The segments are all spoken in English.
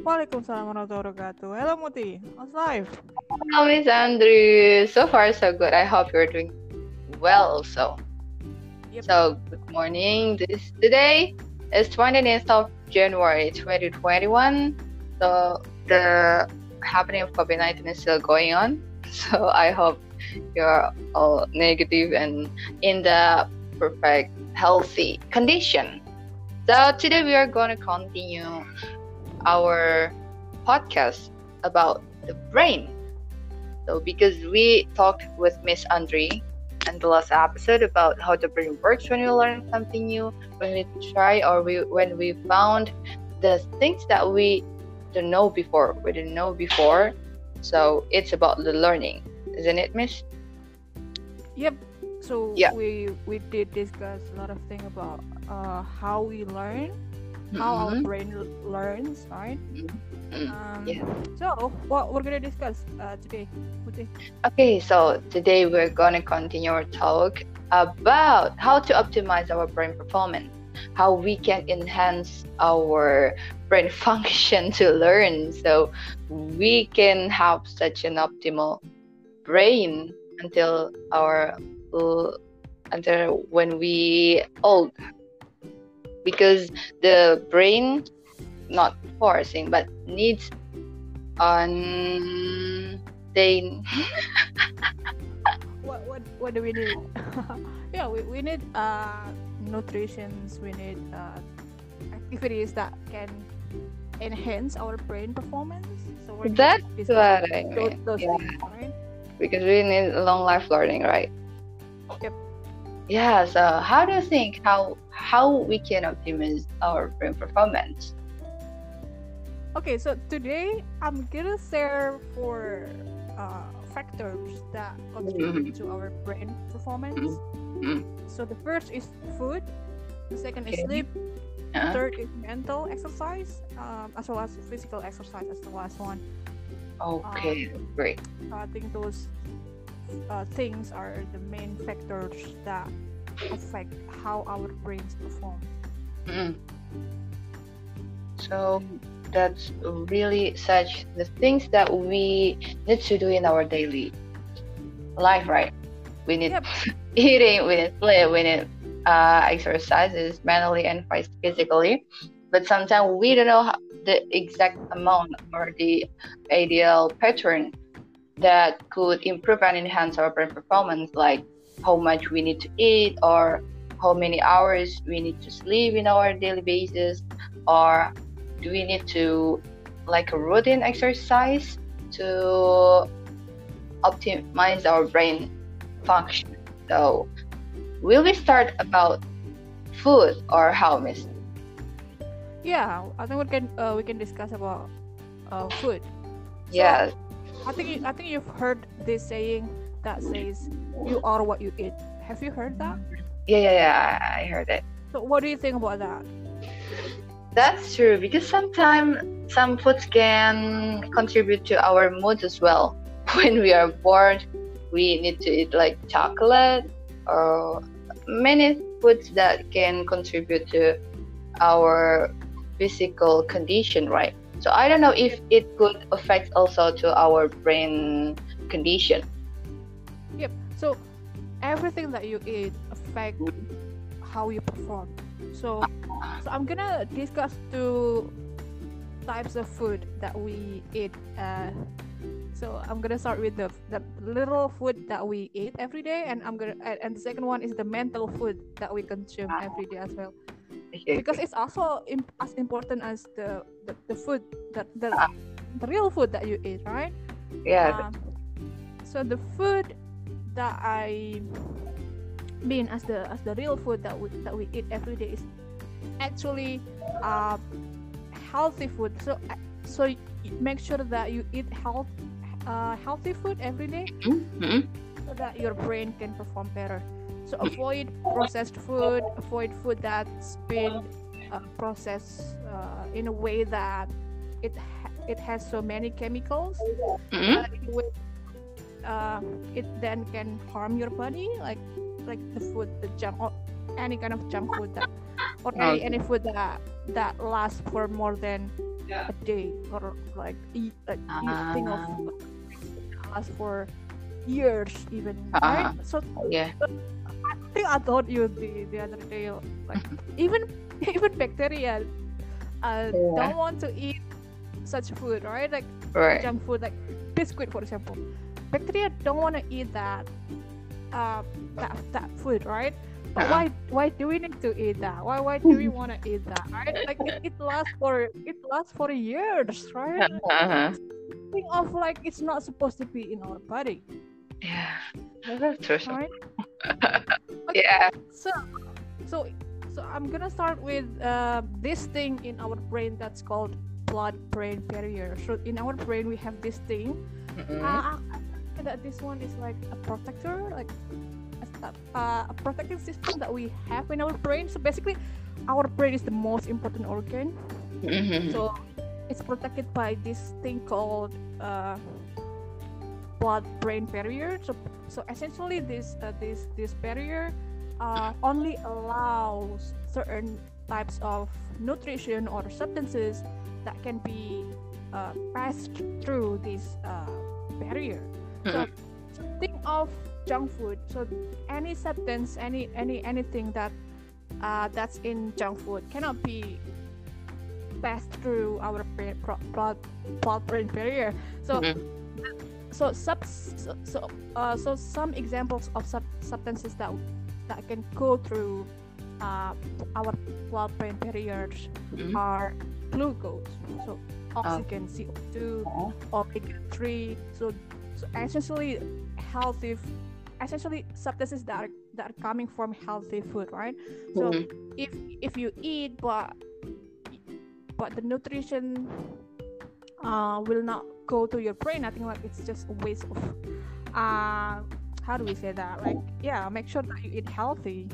Waalaikumsalam warahmatullahi wabarakatuh. Hello Muti, how's life? Hello, Miss Andrew. So far, so good. I hope you're doing well also. Yep. So, good morning. This today is 29th of January 2021. So, the happening of COVID 19 is still going on. So, I hope you're all negative and in the perfect healthy condition. So, today we are going to continue our podcast about the brain. So, because we talked with Miss Andre and the last episode about how the brain works when we learn something new, when we try or we when we found the things that we don't know before, we didn't know before. So it's about the learning, isn't it, Miss? Yep. So Yeah. we we did discuss a lot of things about uh, how we learn, how our Mhm. brain l- learns, right? Mm, Um, yeah. So what we're gonna discuss uh, today, Muti? Okay, so today we're gonna continue our talk about how to optimize our brain performance, how we can enhance our brain function to learn, so we can have such an optimal brain until our until when we old, because the brain not forcing but needs on they What what what do we need? yeah, we, we need uh nutritions. We need uh, activities that can enhance our brain performance. So we're That's what I mean. those Yeah, things, right? because we need long life learning, right? Yep. Yeah. So, how do you think how how we can optimize our brain performance? Okay, so today I'm gonna share four uh, factors that contribute to our brain performance. Mhm. So the first is food, the second is sleep, Uh, third is mental exercise, um, as well as physical exercise as the last one. okay, great. I think those uh, things are the main factors that affect how our brains perform. Mm. So that's really such the things that we need to do in our daily life, right? We need Yep. eating, we need sleep, we need uh, exercises mentally and physically. But sometimes we don't know how, the exact amount or the ideal pattern that could improve and enhance our brain performance, like how much we need to eat or how many hours we need to sleep in our daily basis, or do we need to like a routine exercise to optimize our brain function. So, will we start about food or how, Miss? Yeah, I think we can uh, we can discuss about uh, food. So, Yes. I think I think you've heard this saying that says you are what you eat. Have you heard that? Yeah, yeah, yeah. I heard it. So what do you think about that? That's true because sometimes some foods can contribute to our mood as well. When we are bored, we need to eat like chocolate or many foods that can contribute to our physical condition, right? So I don't know if it could affect also to our brain condition. So everything that you eat affect how you perform. So so I'm gonna discuss two types of food that we eat. Uh, so I'm gonna start with the the little food that we eat every day, and I'm gonna and, and the second one is the mental food that we consume every day as well. Because it's also imp- as important as the the, the food that the, the real food that you eat, right? yeah, Um, so the food that I mean as the as the real food that we that we eat every day is actually uh, healthy food. So uh, so make sure that you eat health uh, healthy food every day Mhm. so that your brain can perform better. So avoid processed food, avoid food that's been uh, processed uh, in a way that it ha- it has so many chemicals Mhm. Uh, in a way, it then can harm your body like like the food the junk or any kind of junk food that or any, Okay. any food that that lasts for more than a day or like eat like eating of Ah. last for years even Uh-uh. right so Yeah. I think I told you the, the other day like even even bacteria uh, Yeah. don't want to eat such food right like Right. junk food like biscuit for example bacteria don't want to eat that uh, that that food right but Uh-uh. why why do we need to eat that why why do we want to eat that right like it, it lasts for it lasts for years right Uh-huh. think of like it's not supposed to be in our body Yeah. That's true. right Yeah. so so so i'm gonna start with uh, this thing in our brain that's called blood brain barrier so in our brain we have this thing Mm-mm. That this one is like a protector like a, uh, a protective system that we have in our brain. So basically our brain is the most important organ. Mhm. so it's protected by this thing called uh, blood brain barrier. So so essentially this uh, this this barrier uh, only allows certain types of nutrition or substances that can be uh, passed through this uh, barrier so, Mhm. think of junk food so any substance any any anything that uh, that's in junk food cannot be passed through our blood blood brain barrier so Mhm. so sub so so, uh, so some examples of sub- substances that that can go through uh, our blood brain barriers Mhm. are glucose so oxygen co2 Oh. omega 3 so, so essentially healthy essentially substances that are, that are coming from healthy food right so Mhm. if if you eat but but the nutrition uh, will not go to your brain i think like it's just a waste of uh how do we say that like yeah make sure that you eat healthy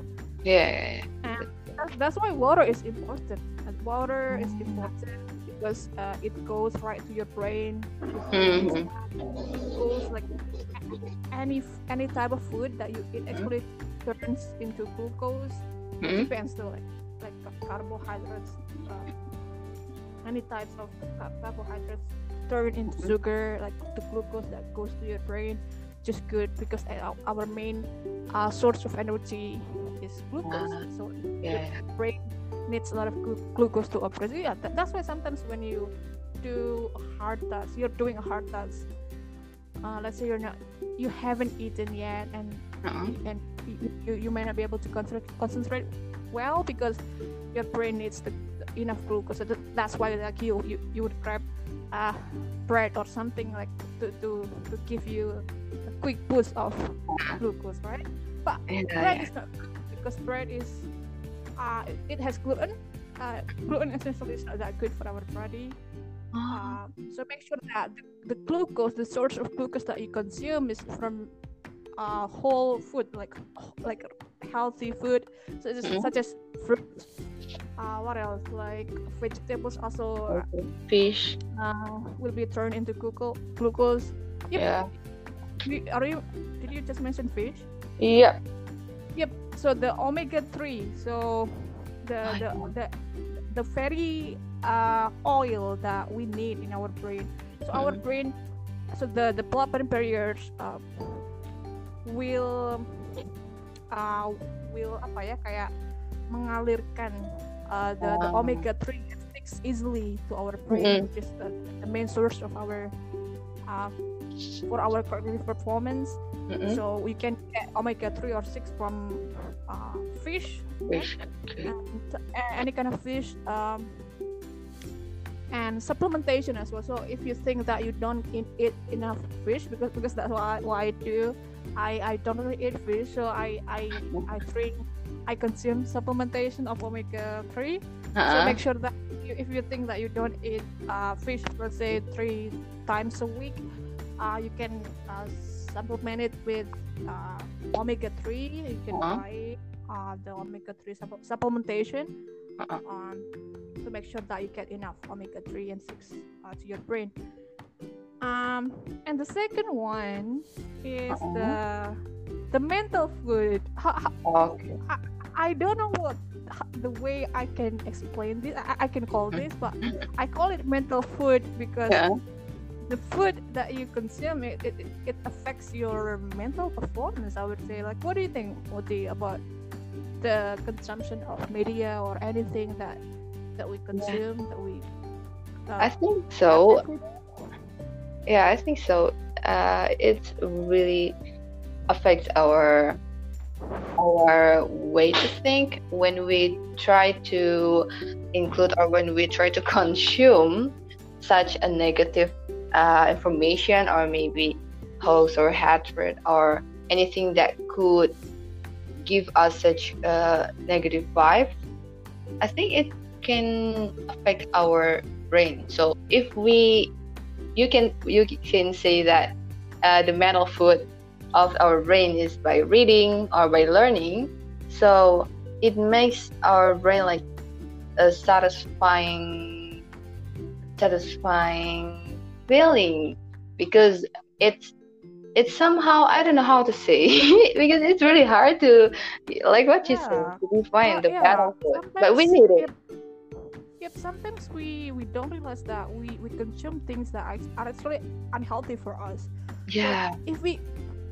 Yeah. yeah, yeah. and that's, that's why water is important and water is important because uh, it goes right to your brain Mhm. It goes like any any type of food that you eat actually turns into glucose Mhm. depends to like like carbohydrates uh, any types of carbohydrates turn into sugar like the glucose that goes to your brain just good because uh, our- main uh, source of energy is glucose Ah. so Yeah. brain needs a lot of glu- glucose to operate So, yeah tha- that's why sometimes when you do a hard task you're doing a hard task uh, let's say you're not you haven't eaten yet and Uh-uh. and you, you, you may not be able to concentrate, concentrate well because your brain needs the, the enough glucose. So that, that's why like you, you you would grab uh, bread or something like to, to, to give you a quick boost of glucose, right? But bread is not good because bread is uh, it has gluten. Uh, gluten essentially is not that good for our body. Oh. Uh, so make sure that the, the glucose, the source of glucose that you consume is from uh, whole food, like like healthy food, so it's Mhm. such as fruits. Uh, what else? Like vegetables also Fish. uh, will be turned into glucose. Glucose. Yep. Yeah. Are you? Did you just mention fish? Yep. Yep. So the omega three. So the the, the the very uh, oil that we need in our brain. So our Mhm. brain, so the the blood-brain barriers uh, will uh, will apa ya kayak mengalirkan uh, the, the omega 3 and 6 easily to our brain, Mhm. which is the, the main source of our uh, for our cognitive performance. Mm-mm. So we can get omega 3 or 6 from uh, fish. Fish. Okay. and a- any kind of fish um, and supplementation as well so if you think that you don't eat, enough fish because because that's what I, what I do I, I don't really eat fish so I I, I drink I consume supplementation of omega 3 so Uh-uh. make sure that you, if you think that you don't eat uh, fish let's say three times a week uh, you can uh, supplement it with uh, omega 3 you can Uh-huh. buy uh, the omega 3 supple- supplementation Uh-uh. um, to make sure that you get enough omega 3 and 6 uh, to your brain um, and the second one is Uh-uh. the the mental food. Okay. I don't know what the way I can explain this, I, I can call this, but I call it mental food because Yeah. The food that you consume it, it, it- affects your mental performance. I would say. Like, what do you think, Oti, about the consumption of media or anything that that we consume that we? Uh, I think so. Yeah, I think so. Uh, it really affects our our way to think when we try to include or when we try to consume such a negative uh, information or maybe hoax or hatred or anything that could give us such a negative vibe. I think it can affect our brain. So if we you can you can say that uh, the mental food of our brain is by reading or by learning so it makes our brain like a satisfying satisfying feeling because it's it's somehow i don't know how to say because it's really hard to like what you said Yeah. to define the yeah, food but we need it Yep, yep, sometimes we we don't realize that we we consume things that are actually unhealthy for us. yeah if we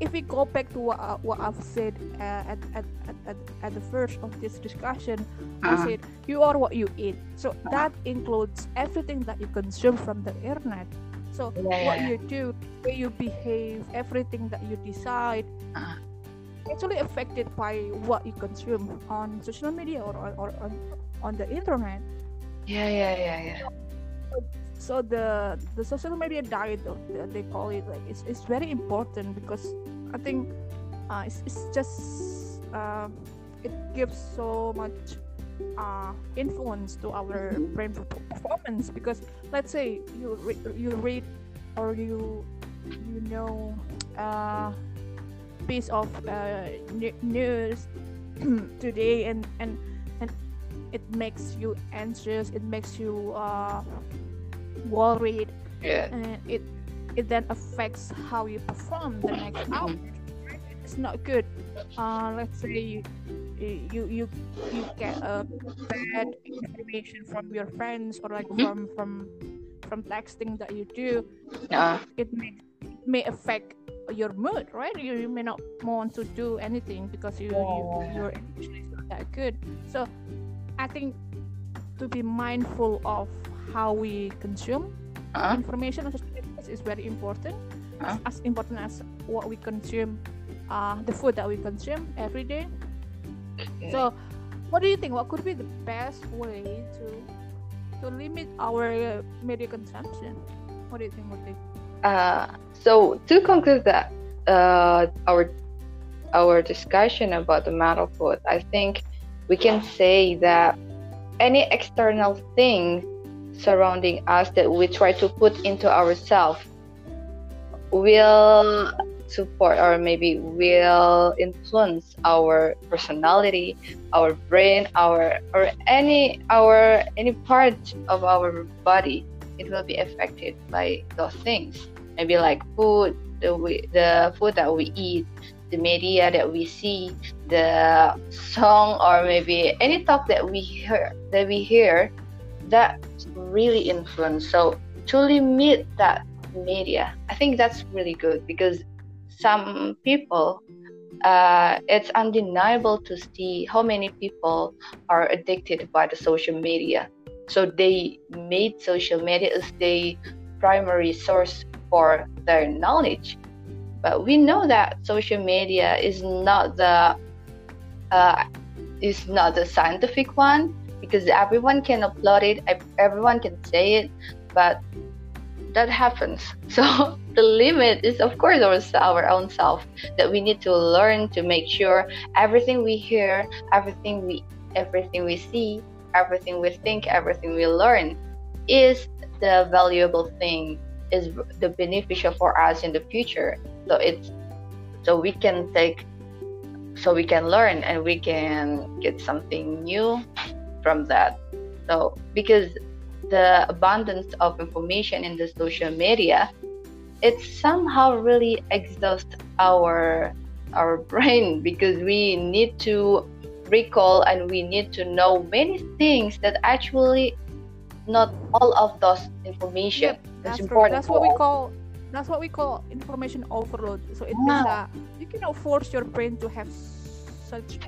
if we go back to what, uh, what I've said uh, at, at, at, at, the first of this discussion, I Uh-huh. said you are what you eat. So that includes everything that you consume from the internet. So Yeah, what yeah, you do, the way you behave, everything that you decide, Uh-huh. actually affected by what you consume on social media or, or, or on, on the internet. yeah yeah yeah yeah so the the social media diet they call it like it's, it's very important because i think uh, it's, it's just uh, it gives so much uh, influence to our brain performance because let's say you re- you read or you you know uh, piece of uh, ne- news today and and and it makes you anxious it makes you uh, worried yeah. and it it then affects how you perform the next hour. It's not good. Uh, let's say you you you you get a bad information from your friends or like Mhm. from from from texting that you do uh, it may it may affect your mood right you, you may not want to do anything because you, you Yeah. your emotion is not that good so i think to be mindful of how we consume uh, information on social media is very important Huh? as important as what we consume uh, the food that we consume every day so what do you think? What could be the best way to to limit our uh, media consumption? What do you think would be Uh, so to conclude that uh, our our discussion about the mental food, I think we can say that any external thing surrounding us that we try to put into ourselves will support or maybe will influence our personality, our brain, our or any our any part of our body. It will be affected by those things maybe like food the we, the food that we eat the media that we see the song or maybe any talk that we hear that we hear that really influence so to limit that media i think that's really good because some people uh, it's undeniable to see how many people are addicted by the social media so they made social media as their primary source for their knowledge. But we know that social media is not the uh, is not the scientific one because everyone can upload it, everyone can say it, but that happens. So the limit is of course our, our own self that we need to learn to make sure everything we hear, everything we everything we see, everything we think, everything we learn is the valuable thing is the beneficial for us in the future so it's so we can take so we can learn and we can get something new from that so because the abundance of information in the social media it somehow really exhausts our our brain because we need to recall and we need to know many things that actually not all of those information Yep, is that's important That's what we call that's what we call information overload. So it means that you cannot force your brain to have such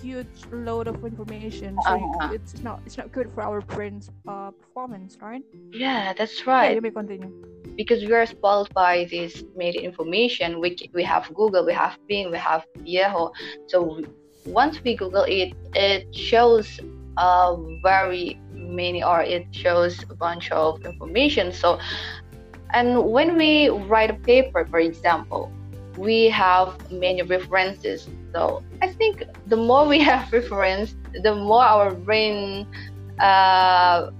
huge load of information. So Uh-huh. it's not it's not good for our brain's uh, performance, right? yeah that's Yeah, right you may continue. because we are spoiled by this media information we, we have google we have bing we have yahoo so once we google it it shows uh, very many or it shows a bunch of information so and when we write a paper for example we have many references so i think the more we have reference the more our brain uh,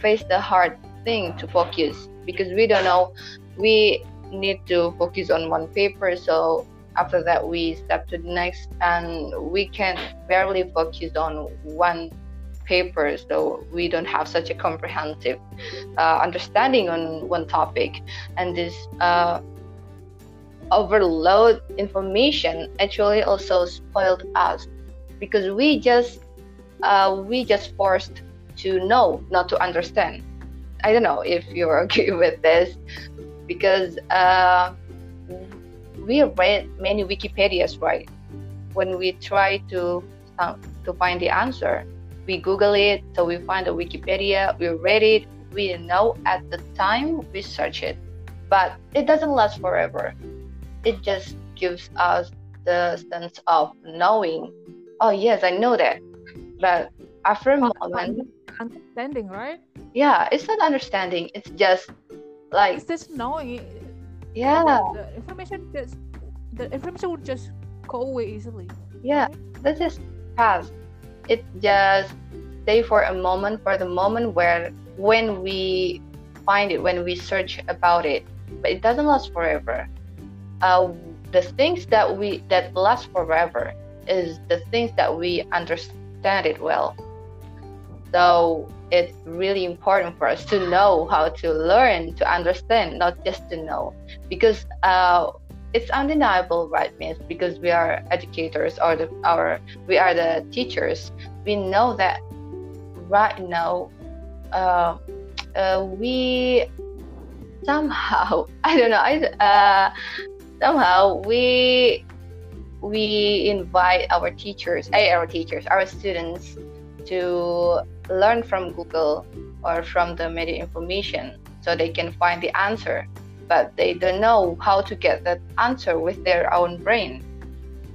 face the hard thing to focus because we don't know. We need to focus on one paper. So after that we step to the next and we can barely focus on one paper. So we don't have such a comprehensive uh, understanding on one topic. And this uh, overload information actually also spoiled us because we just uh, we just forced to know not to understand. I don't know if you agree with this because uh, we read many wikipedias right? When we try to uh, to find the answer we google it so we find a wikipedia we read it we know at the time we search it. But it doesn't last forever it just gives us the sense of knowing. Oh yes i know that. But after a moment Understanding, right? yeah it's not understanding. It's just like It's just knowing. yeah. The, the information just the information would just go away easily. yeah that just pass. It just stay for a moment for the moment where when we find it when we search about it. But it doesn't last forever uh, the things that we that last forever is the things that we understand it well. So it's really important for us to know how to learn to understand not just to know. Because uh, it's undeniable right miss? Because we are educators or the, our we are the teachers. We know that right now uh, uh, we somehow i don't know I, uh, somehow we we invite our teachers eh, our teachers our students to learn from google or from the media information so they can find the answer. But they don't know how to get that answer with their own brain.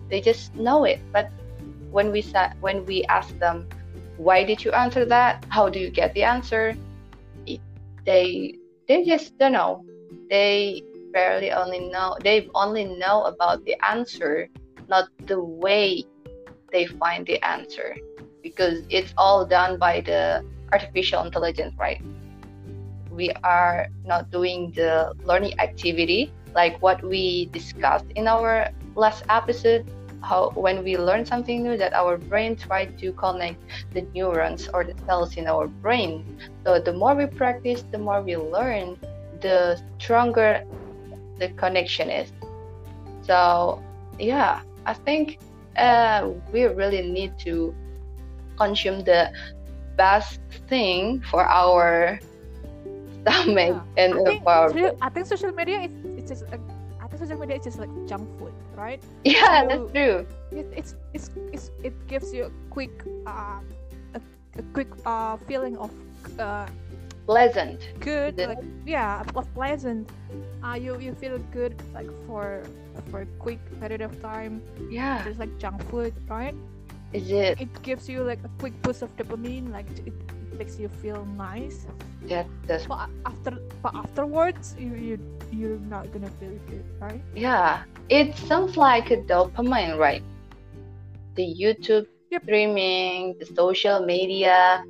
They just know it. But when we sa- when we ask them why did you answer that? How do you get the answer? it- they they just don't know. They barely only know they only know about the answer not the way they find the answer. Because it's all done by the artificial intelligence right? We are not doing the learning activity like what we discussed in our last episode how when we learn something new that our brain try to connect the neurons or the cells in our brain. So the more we practice the more we learn the stronger the connection is so yeah i think uh, we really need to consume the best thing for our stomach Yeah. and I uh, think, for our social- I think social media is it's just like, I think social media is just like junk food, right? yeah So- that's true It, it's, it's it's it gives you a quick uh, a, a quick uh feeling of uh pleasant good like yeah of pleasant. Uh, you you feel good like for for a quick period of time. yeah Just like junk food, right? is it It gives you like a quick boost of dopamine, like it, it makes you feel nice. that that's But after but afterwards, you you you're not gonna feel good, right? yeah it sounds like a dopamine right the youtube Yep. streaming the social media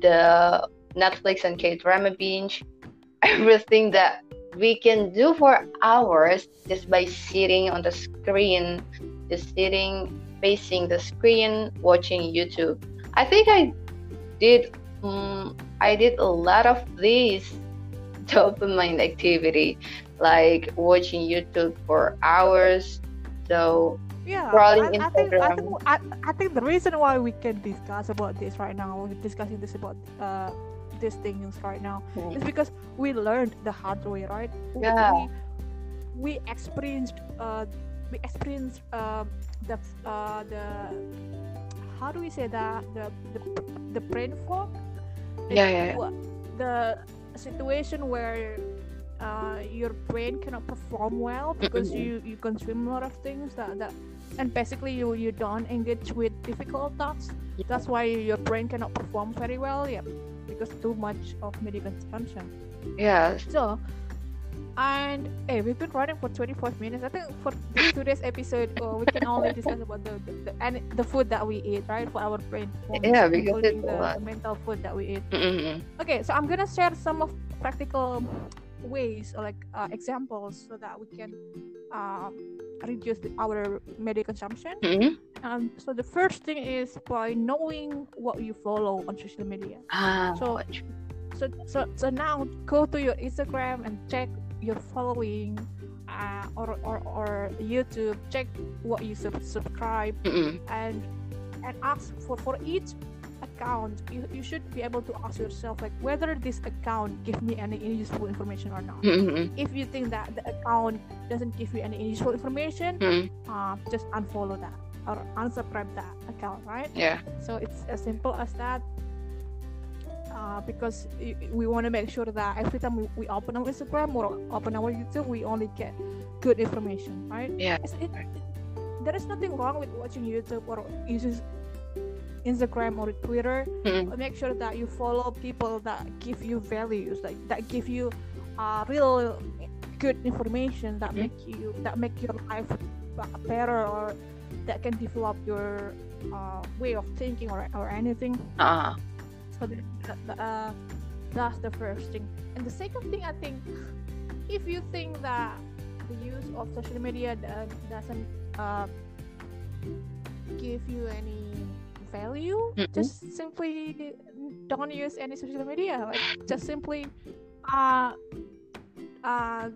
the netflix and k-drama binge. Everything that we can do for hours just by sitting on the screen just sitting facing the screen watching youtube. I think i did um, i did a lot of these dopamine activity like watching youtube for hours. So yeah scrolling I, I think I think I, I think the reason why we can discuss about this right now we're discussing this about uh these things right now. Is because we learned the hard way right? Yeah. we, we experienced uh we experienced um the uh the how do we say that the the, the brain fog? Yeah, yeah, yeah. the situation where uh, your brain cannot perform well because you you consume a lot of things that, that and basically you you don't engage with difficult thoughts. That's why your brain cannot perform very well yeah because too much of media consumption Yes. so and hey we've been running for 25 minutes. I think for today's episode uh, we can only discuss about the, the, the and the food that we eat right? For our brain Yeah, because it's the, the mental food that we eat Mm-mm. okay so i'm gonna share some of practical ways or like uh, examples so that we can um, reduce the, our media consumption Mm-mm. um, so the first thing is by knowing what you follow on social media Ah, So- so so so now go to your instagram and check your following uh, or, or or youtube check what you sub- subscribe Mm-mm. and and ask for for each account you, you should be able to ask yourself like whether this account give me any useful information or not Mm-mm. if you think that the account doesn't give you any useful information Mm. uh, just unfollow that or unsubscribe that account right Yeah. so it's as simple as that uh, because we want to make sure that every time we, we open our instagram or open our youtube we only get good information right Yeah. it, there is nothing wrong with watching youtube or using instagram or twitter but make sure that you follow people that give you values like that give you uh, real good information that Mhm. make you that make your life better or that can develop your uh, way of thinking or, or anything Ah. so the, uh, that's the first thing and the second thing i think if you think that the use of social media doesn't uh, give you any value Mhm. just simply don't use any social media like just simply uh uh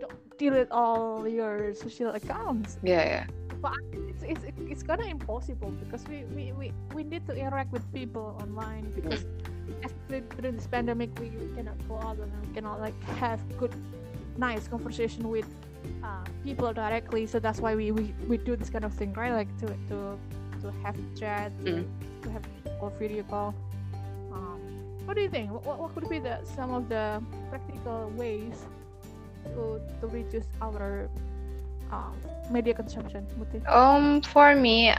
don't delete all your social accounts Yeah, yeah. But it's, it's, it's kind of impossible because we, we, we, we need to interact with people online because especially during this pandemic we, we cannot go out and we cannot like have good nice conversation with uh, people directly so that's why we, we, we do this kind of thing right like to to, to have chat to, to have or video call. Um, what do you think? What, what- could be the some of the practical ways to, to reduce our um, media consumption? Um, for me, uh,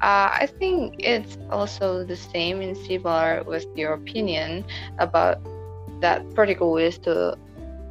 I think it's also the same and similar with your opinion about that practical ways to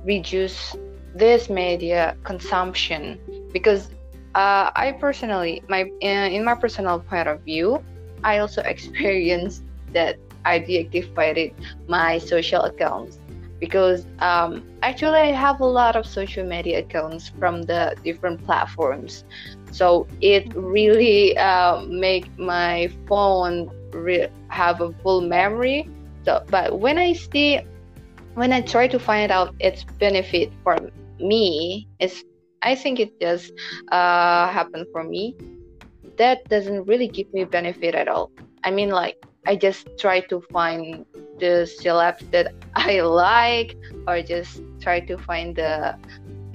reduce this media consumption. Because uh, I personally, my in, in my personal point of view, I also experienced that I deactivated my social accounts because um, actually I have a lot of social media accounts from the different platforms. So it really uh, make my phone re- have a full memory. So but when i see when i try to find out its benefit for me it's i think it just uh, happen for me that doesn't really give me benefit at all i mean like i just try to find the celebs that i like or just try to find the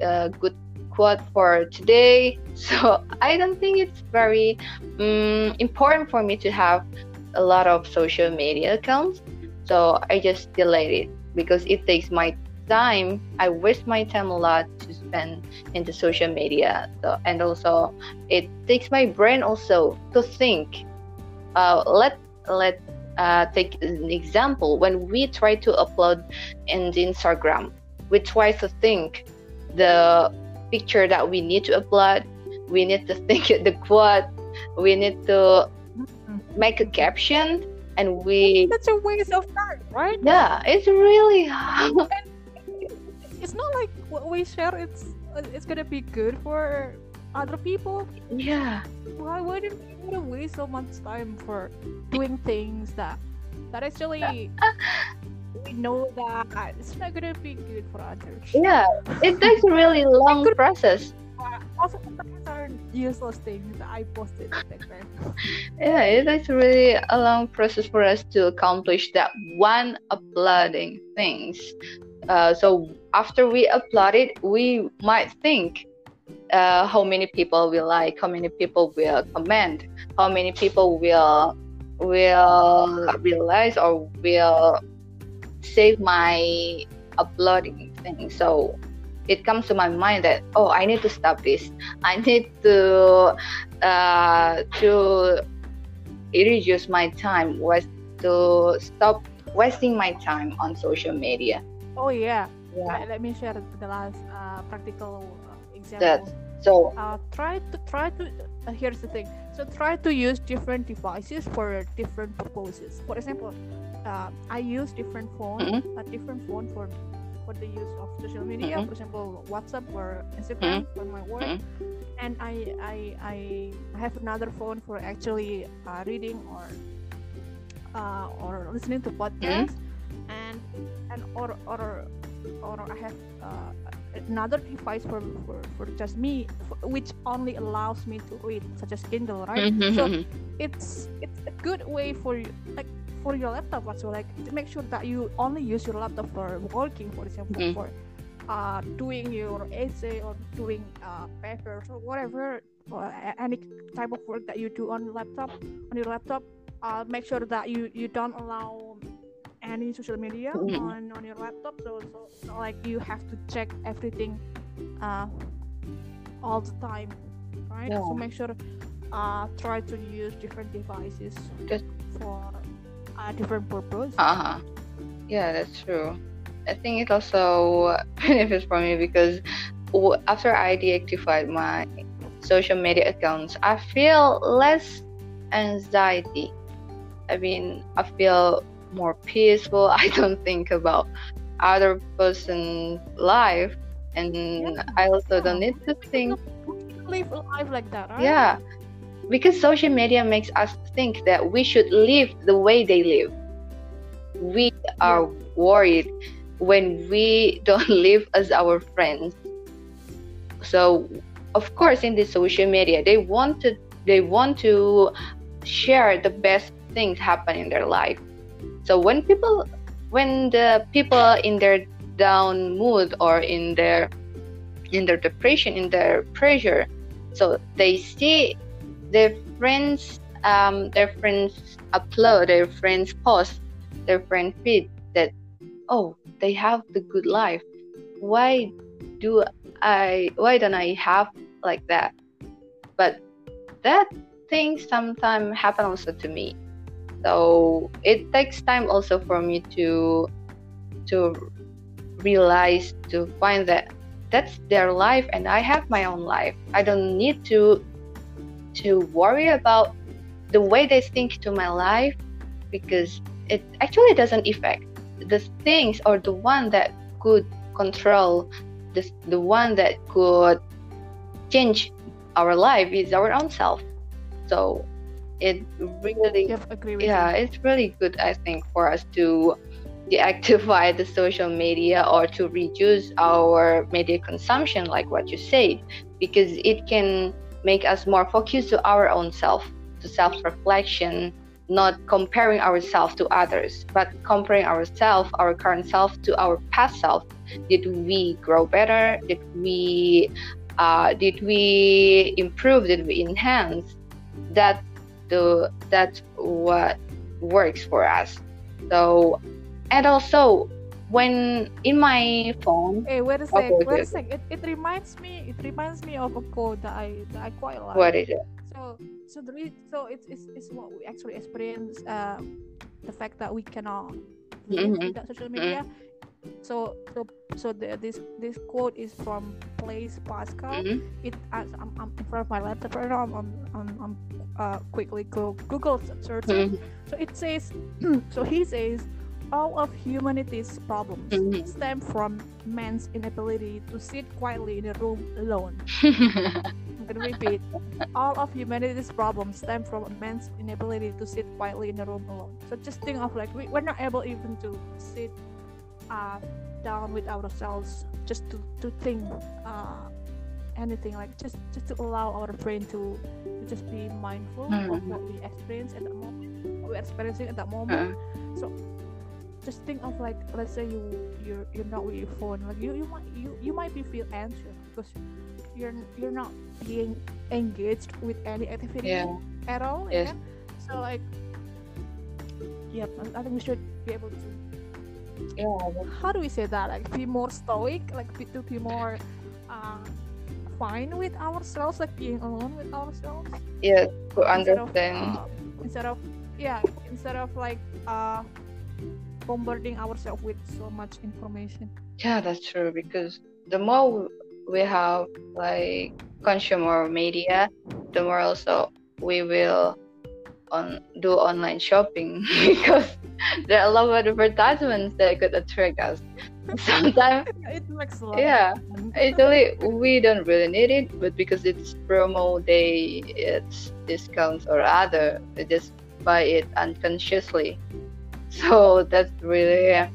uh, good quote for today. So I don't think it's very um, important for me to have a lot of social media accounts. So I just delete it because it takes my time. I waste my time a lot to spend in the social media. So, and also it takes my brain also to think. Uh, let let uh, take an example when we try to upload in the Instagram, we try to think the picture that we need to upload. We need to think the quote. We need to make a caption, and we that's a waste of time right yeah, it's really it's not like what we share it's it's gonna be good for other people yeah why wouldn't we wanna waste so much time for doing things that that actually we know that it's not gonna be good for others yeah. It takes a really long process also these are useless things that I posted. Yeah, it is really a long process for us to accomplish that one uploading things. Uh, so after we upload it, we might think uh, how many people will like, how many people will comment, how many people will will realize or will save my uploading thing. So it comes to my mind that oh, I need to stop this. I need to uh, to reduce my time was to stop wasting my time on social media. Oh yeah. Yeah. Let, let me share the last uh, practical uh, example. That's so uh, try to try to uh, here's the thing so try to use different devices for different purposes for example uh, i use different phone Mhm. a different phone for for the use of social media Mhm. for example whatsapp or instagram Mm-hmm. for my work and I, I i have another phone for actually uh, reading or uh, or listening to podcasts and and or or or i have uh, another device for, for, for just me f- which only allows me to read such as kindle right so Mhm. it's it's a good way for you like for your laptop also like to make sure that you only use your laptop for working for example Mm. for uh, doing your essay or doing uh, papers or whatever or any type of work that you do on laptop on your laptop uh, make sure that you you don't allow any social media Mhm. on on your laptop so, so so like you have to check everything uh, all the time right so make sure uh, try to use different devices Just- for a different purpose Uh-huh. Yeah, that's true. I think it also benefits for me because after I deactivated my social media accounts, I feel less anxiety. I mean, I feel more peaceful. I don't think about other person's life, and Yeah, I also don't need to think live life like that right yeah, because social media makes us think that we should live the way they live. We are worried when we don't live as our friends. So, of course, in the social media, they want to they want to share the best things happen in their life. So when people when the people in their down mood or in their in their depression in their pressure so they see their friends um, their friends upload their friends post their friend feed that oh they have the good life. Why do i why don't i have like that? But that thing sometimes happen also to me so it takes time also for me to to realize to find that that's their life and I have my own life. I don't need to to worry about the way they think to my life because it actually doesn't affect the things or the one that could control the, the one that could change our life is our own self. So it really Yep, agree with yeah, you. it's really good, I think, for us to deactivate the social media or to reduce our media consumption, like what you said, because it can make us more focused to our own self, to self reflection, not comparing ourselves to others, but comparing ourselves, our current self, to our past self. Did we grow better? Did we uh, did we improve? Did we enhance? That the that's what works for us. So and also when in my phone Hey, wait a sec, Okay, wait a sec. It, it reminds me it reminds me of a quote that I that I quite like. what is it So so the re- so it's, it's it's what we actually experience uh, the fact that we cannot Mhm. without social media. So so so the, this this quote is from Blaise Pascal. Mhm. It as I'm, I'm in front of my laptop right now. I'm I'm, I'm, uh, quickly go Google searching. Mhm. So it says, so he says, all of humanity's problems Mhm. stem from man's inability to sit quietly in a room alone. I'm gonna repeat. All of humanity's problems stem from man's inability to sit quietly in a room alone. So just think of like we, we're not able even to sit uh, down with ourselves just to, to think uh, anything like just just to allow our brain to, to just be mindful of Mhm. what we experience at that moment what we're experiencing at that moment Uh, so just think of like let's say you you're you're not with your phone like you you might you, you might be feel anxious because you're you're not being engaged with any activity yeah. at all Yes. kan? so like yep I, I think we should be able to Yeah. how do we say that like be more stoic like be, to be more uh, fine with ourselves like being alone with ourselves Yeah. To instead of, understand. uh, instead of yeah instead of like uh bombarding ourselves with so much information Yeah, that's true because the more we have like consumer media, the more also we will on do online shopping because there are a lot of advertisements that could attract us. Sometimes, it makes a lot yeah, actually we don't really need it, but because it's promo day, it's discounts or other, we just buy it unconsciously. So that's really uh,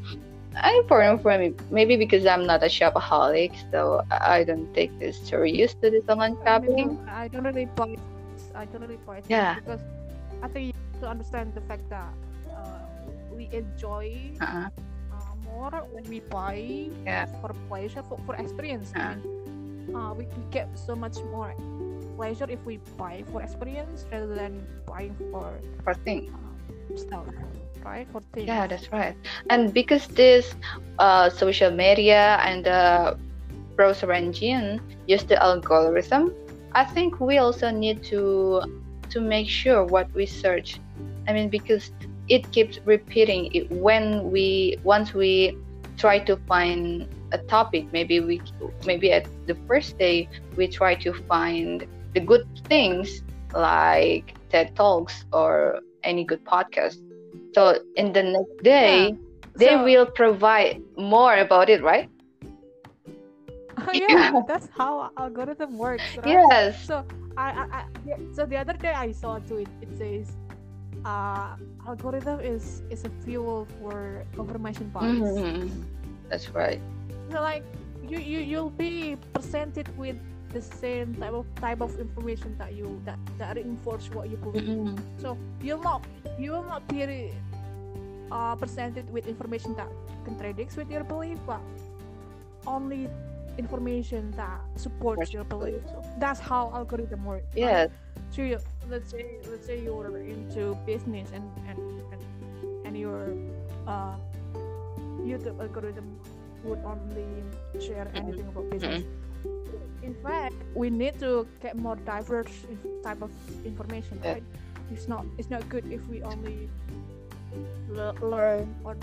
important for me. Maybe because I'm not a shopaholic, so I don't take this serious to this online shopping. I don't really buy. I don't really buy Yeah. because I think you have to understand the fact that we enjoy Uh-uh. uh, more when we buy Yeah. for pleasure for, for experience. I mean, uh, we, we get so much more pleasure if we buy for experience rather than buying for For things. um, stuff right for things Yeah, that's right. And because this uh, social media and the browser engine use the algorithm, I think we also need to to make sure what we search. I mean, because it keeps repeating it when we once we try to find a topic. Maybe we maybe at the first day we try to find the good things like TED Talks or any good podcast. So in the next day, they So- will provide more about it, right? Oh, yeah that's how algorithm works right Yes. so I, I, I yeah, so the other day I saw a tweet. It says, uh, algorithm is is a fuel for confirmation bias. Mhm. That's right. So like you you you'll be presented with the same type of type of information that you that that reinforce what you believe. Mhm. So you'll not you will not be uh, presented with information that contradicts with your belief, but only information that supports your belief. So that's how algorithm works. right? Yes. So you, let's say let's say you're into business and and and, and your uh, YouTube algorithm would only share anything about business. In fact, we need to get more diverse type of information, Yeah. right? It's not it's not good if we only learn or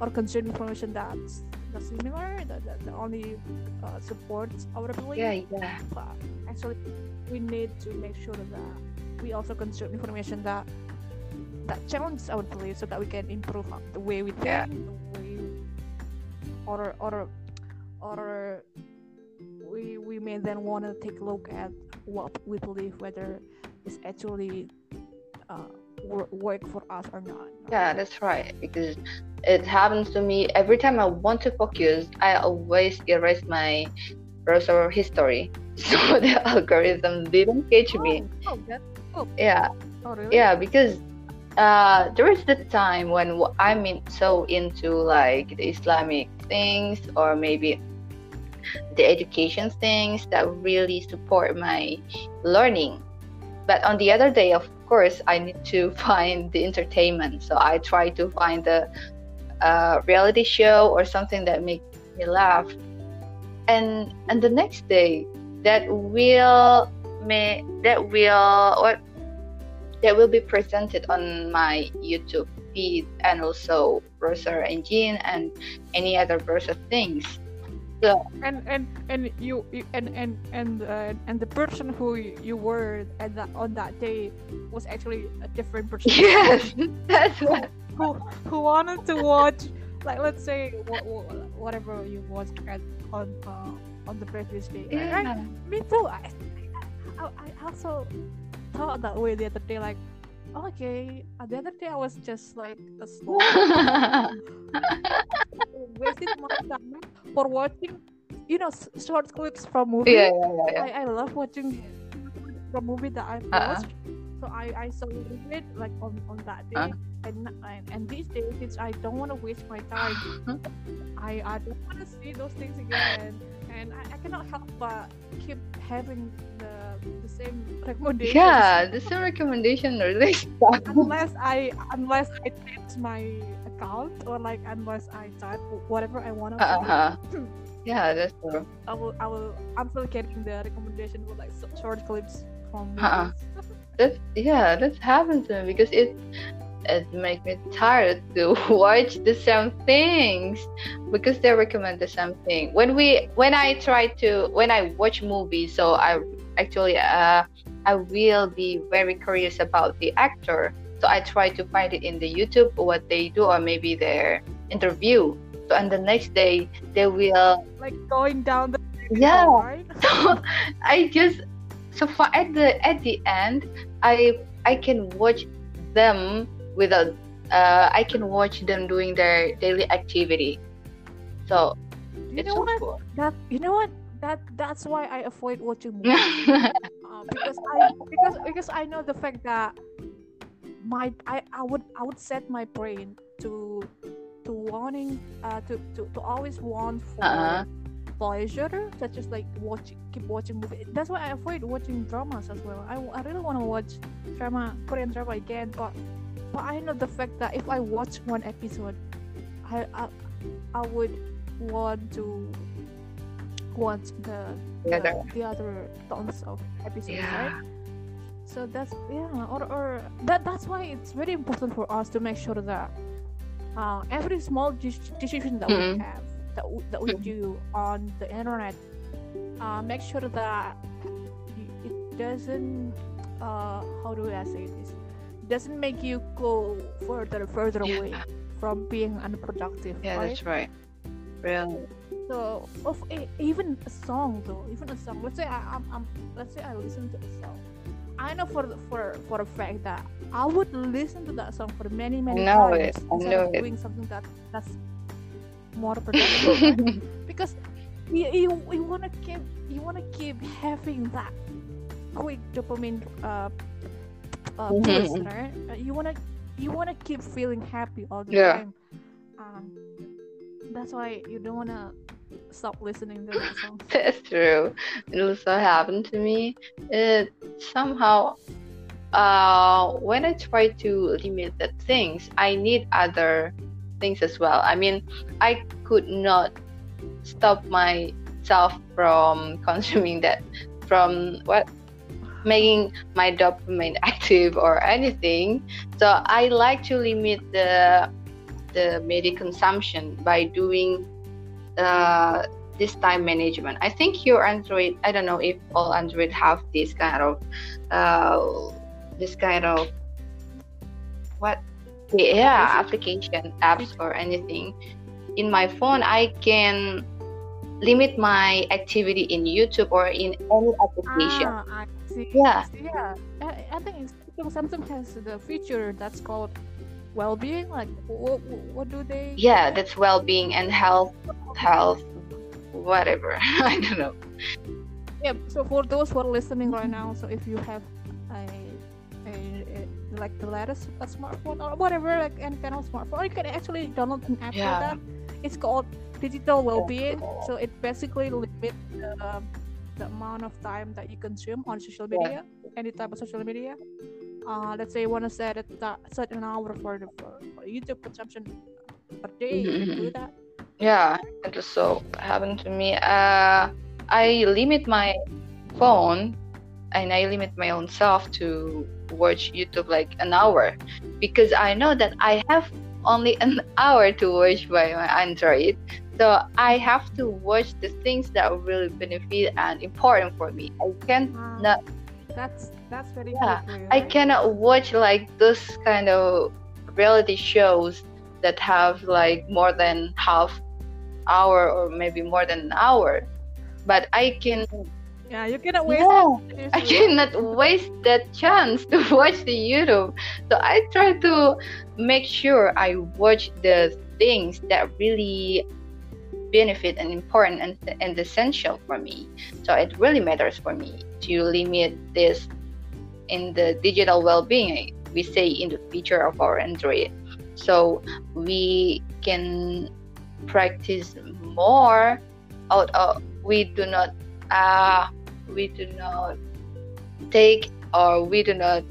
or consume information that's that's similar that, that, that only uh, supports our belief Yeah, yeah. but actually we need to make sure that we also consume information that that challenges our belief so that we can improve the way we think Yeah. the way or or or we we may then want to take a look at what we believe whether it's actually uh, work for us or not Yeah, that's right. Because it happens to me every time I want to focus, I always erase my browser history. So the algorithm didn't catch me. oh, oh, that, Yeah, oh really yeah, because uh, there is the time when I'm in, so into like the Islamic things or maybe the education things that really support my learning. But on the other day, of course, I need to find the entertainment. So I try to find the uh, reality show or something that makes me laugh. And and the next day, that will may that will what that will be presented on my YouTube feed and also browser engine and any other browser things. And and and you, you and and and uh, and the person who you were at that on that day was actually a different person Yes, that's what. who who wanted to watch like let's say wha- wha- whatever you watched at on uh, on the previous day? Yeah. me too I, I I also thought that way the other day like okay uh, the other day I was just like a slow wasted my time for watching you know short clips from movie. Yeah, yeah, yeah. I, I love watching from movie that I've Uh-uh. watched. So I, I saw it like on, on that day. Uh. And, and and these days since I don't want to waste my time, I, I don't want to see those things again. And I, I cannot help but keep having the the same recommendations. Yeah, the same recommendation really unless I unless I change my account or like unless I type whatever I want to Uh-huh. Yeah, that's true. I will I will I'm still getting the recommendation with like short clips from Uh-uh. movies. That's yeah, that's happened to me because it it makes me tired to watch the same things because they recommend the same thing. When we when I try to when I watch movies, so I actually uh I will be very curious about the actor. So I try to find it in the YouTube what they do or maybe their interview. So and the next day they will like going down the yeah right? so I just so far at the at the end I I can watch them without uh, I can watch them doing their daily activity. So you it's know so what cool. that you know what that that's why I avoid watching movies uh, because I because because I know the fact that my I, I would I would set my brain to to wanting uh to to, to always want for Uh-uh. pleasure such as like watching keep watching movie that's why I avoid watching dramas as well I, I really want to watch drama Korean drama again but but I know the fact that if I watch one episode I I, I would want to watch the The the, other. the other tons of episodes Yeah. right so that's yeah or, or that that's why it's very important for us to make sure that uh, every small de- decision that Mhm. we have that, w- that we Mhm. do on the internet uh, make sure that it doesn't uh, how do I say this doesn't make you go further further away from being unproductive Yeah, right that's right. Really. so of e- even a song though, even a song. Let's say I, I'm, I'm let's say I listen to a song. I know for the- for for a fact that I would listen to that song for many many know times it, I instead know of it. doing something that that's more productive. right? because you, you, you want to keep you want to keep having that quick dopamine uh, uh Mhm. boost, right? Uh, you want to you want to keep feeling happy all the Yeah. time. Um, that's why you don't want to stop listening to that song. That's true. It also happened to me. It somehow, uh, when I try to limit the things, I need other things as well. I mean, I could not stop myself from consuming that, from what making my dopamine active or anything. So I like to limit the the media consumption by doing uh, this time management. I think your Android, I don't know if all Android have this kind of uh, this kind of what yeah application apps or anything. In my phone, I can limit my activity in YouTube or in any application. Ah, I see. Yeah. Yeah. I, I think it's, Samsung has the feature that's called well-being. Like, what, what do they? Yeah, that's well-being and health, health, whatever. I don't know. Yeah. So for those who are listening right now, so if you have a, a, a like the latest a smartphone or whatever, like any kind of smartphone, you can actually download an app Yeah. for that. It's called digital well-being. So it basically limits the, the amount of time that you consume on social Yeah. media, any type of social media. Uh, let's say you want to set it uh, set an hour for the for, YouTube consumption per day. You can do that. Yeah, it also happened to me. Uh, I limit my phone and I limit my own self to watch YouTube like an hour because I know that I have only an hour to watch by my Android. So I have to watch the things that really benefit and important for me. I can't Ah, not That's that's very Yeah, for you, I cannot watch like those kind of reality shows that have like more than half hour or maybe more than an hour. But I can Yeah, you cannot waste. yeah, I cannot waste that chance to watch the YouTube. So I try to make sure I watch the things that really benefit and important and, and essential for me. So it really matters for me to limit this in the digital well-being. We say in the future of our Android, so we can practice more. Out of we do not uh, we do not take or we do not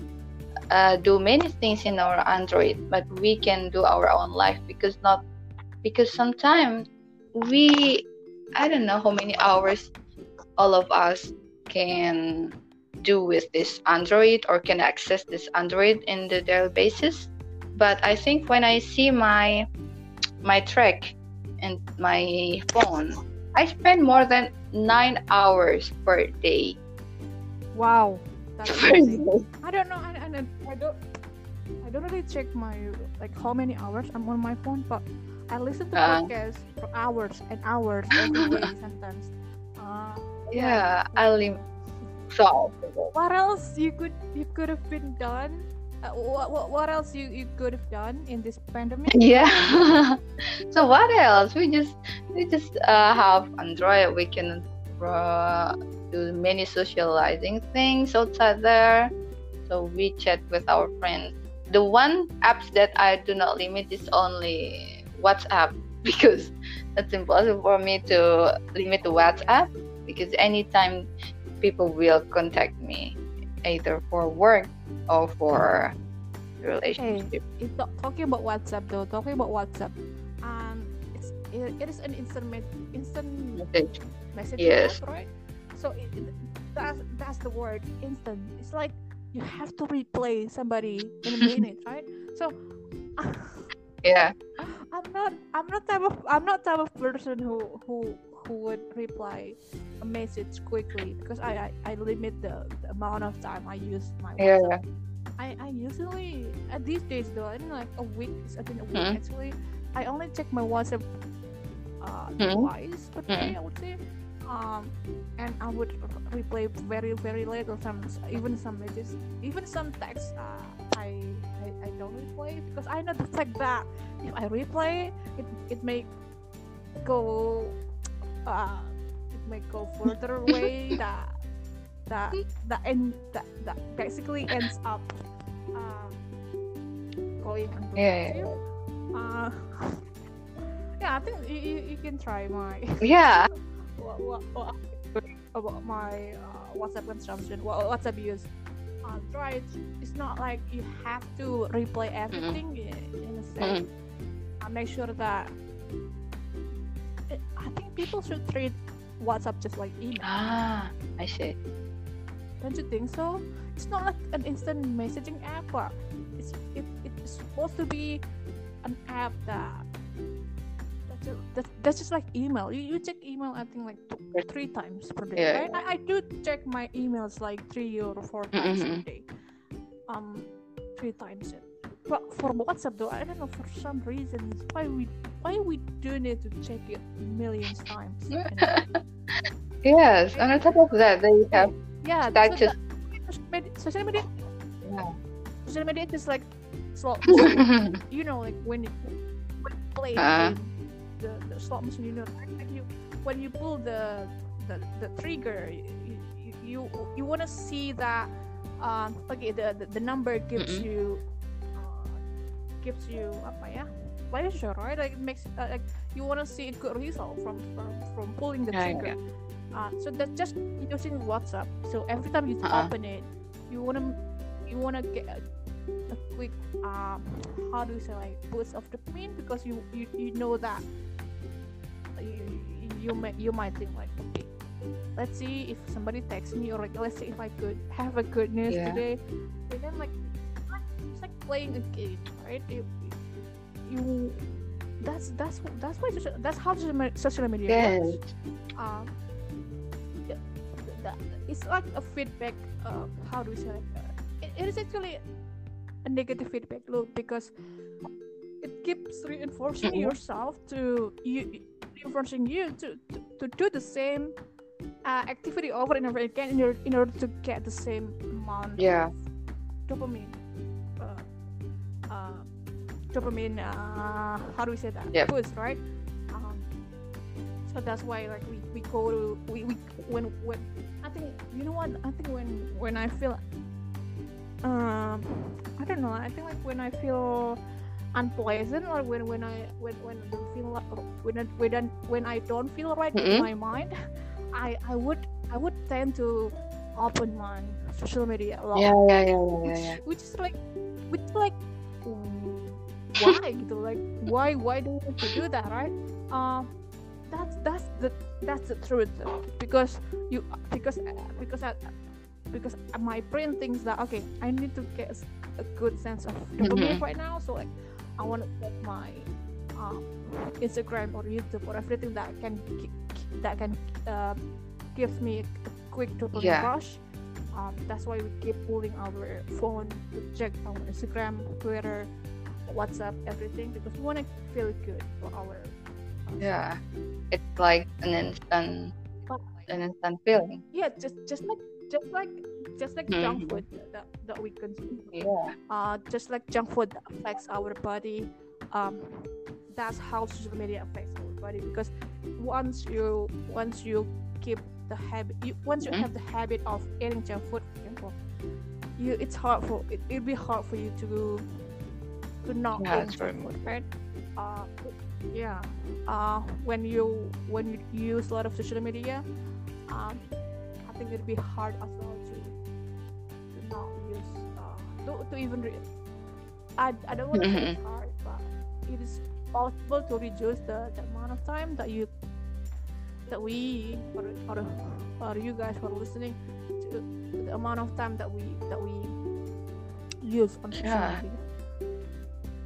uh, do many things in our Android, but we can do our own life because not because sometimes we I don't know how many hours all of us can do with this Android or can access this Android in the daily basis. But I think when I see my my track and my phone, I spend more than nine hours per day. Wow, that's amazing. I don't know. I, I, I don't. I don't really check my like how many hours I'm on my phone, but I listen to uh, podcasts for hours and hours every day sometimes. Uh, yeah, I live. So. What else you could you could have been done? Uh, what, what what else you, you could have done in this pandemic? Yeah. so what else? We just we just uh, have Android. We can uh, do many socializing things outside there. So we chat with our friends. The one apps that I do not limit is only WhatsApp because it's impossible for me to limit the WhatsApp because anytime people will contact me either for work or for relationship. Hey, it's not talking about WhatsApp though. Talking about WhatsApp, um, it's it, it is an instant instant message, message yes. app, right? So it, that's that's the word instant. It's like you have to replay somebody in a minute, right? So. yeah i'm not i'm not type of i'm not type of person who who who would reply a message quickly because i i, I limit the, the, amount of time i use my WhatsApp. yeah I, I usually at these days though I think like a week I think a week mm-hmm. actually I only check my WhatsApp uh, mm-hmm. twice per day mm-hmm. I would say um, and I would replay very very little sometimes even some messages even some texts uh, I I don't replay because I know the fact that if I replay, it it may go uh it may go further away that that that end that that basically ends up uh, going yeah, yeah. Uh, yeah, I think you, you, you can try my yeah. what, what, what, about my uh, WhatsApp consumption, what WhatsApp use uh, try it's not like you have to replay everything mm-hmm. in, a sense mm-hmm. uh, make sure that it, i think people should treat whatsapp just like email ah i see don't you think so it's not like an instant messaging app but it's it, it's supposed to be an app that that's, that's just like email. You, you check email, I think like two, three times per day, yeah. right? I, I do check my emails like three or four times mm-hmm. a day. Um, three times. But for WhatsApp though, I don't know for some reason why we why we do need to check it millions times. yes, and on top of that, they have yeah status. So social media, social media, yeah. social media is like so, you know like when it when you play uh-huh the, the slot machine, you know, like you when you pull the the, the trigger, you you, you, want to see that um, okay the, the, the number gives mm-hmm. you uh, gives you apa ya pleasure right like it makes uh, like you want to see a good result from from, from pulling the trigger yeah. uh, so that's just using WhatsApp so every time you uh-uh. open it you want to you want to get a, a quick um how do you say like boost of the dopamine because you you, you know that you, you may you might think like okay let's see if somebody texts me or like let's see if I could have a good news yeah. today and then like it's like playing a game right you, you that's that's that's why that's how social media yes. works um it's like a feedback uh, how do we say it, uh, it, it is actually a negative feedback loop because it keeps reinforcing mm-hmm. yourself to you reinforcing you to, to, to do the same uh, activity over and over again in order, in order to get the same amount yeah. of dopamine. Uh, uh, dopamine, uh, how do we say that? Yep. Boost, right? Um, so that's why like we, we go to we, we when when I think you know what I think when when I feel um I don't know I think like when I feel unpleasant or when when I when when I don't feel like when I, when I, when I don't feel right Mhm. in my mind I I would I would tend to open my social media a lot Yeah, yeah, yeah, yeah, yeah, which, yeah. which is like which is like why gitu like why why do have to do that right um that's that's the that's the truth because you because because I, because my brain thinks that okay I need to get a good sense of dopamine Mhm. right now so like I want to put my um, Instagram or YouTube or everything that can that can um, give me a quick dopamine Yeah. rush um, that's why we keep pulling our phone to check our Instagram, Twitter, WhatsApp, everything because we want to feel good for our. Yeah. It's like an instant, an instant feeling. Yeah, just just like just like just like junk Mhm. food that, that we consume. Yeah. Uh, just like junk food affects our body. Um, that's how social media affects our body because once you once you keep the habit, you, once you Mhm. have the habit of eating junk food, for example, you it's hard for it, it'll be hard for you to to not Yeah, eat junk food, right? Uh, yeah. Uh, when you when you use a lot of social media, um, I think it'd be hard as well uh, to, to even re- I, I don't want to say it's hard, but it is possible to reduce the, the amount of time that you that we or, or, or you guys who are listening to the amount of time that we that we use on social Yeah. media.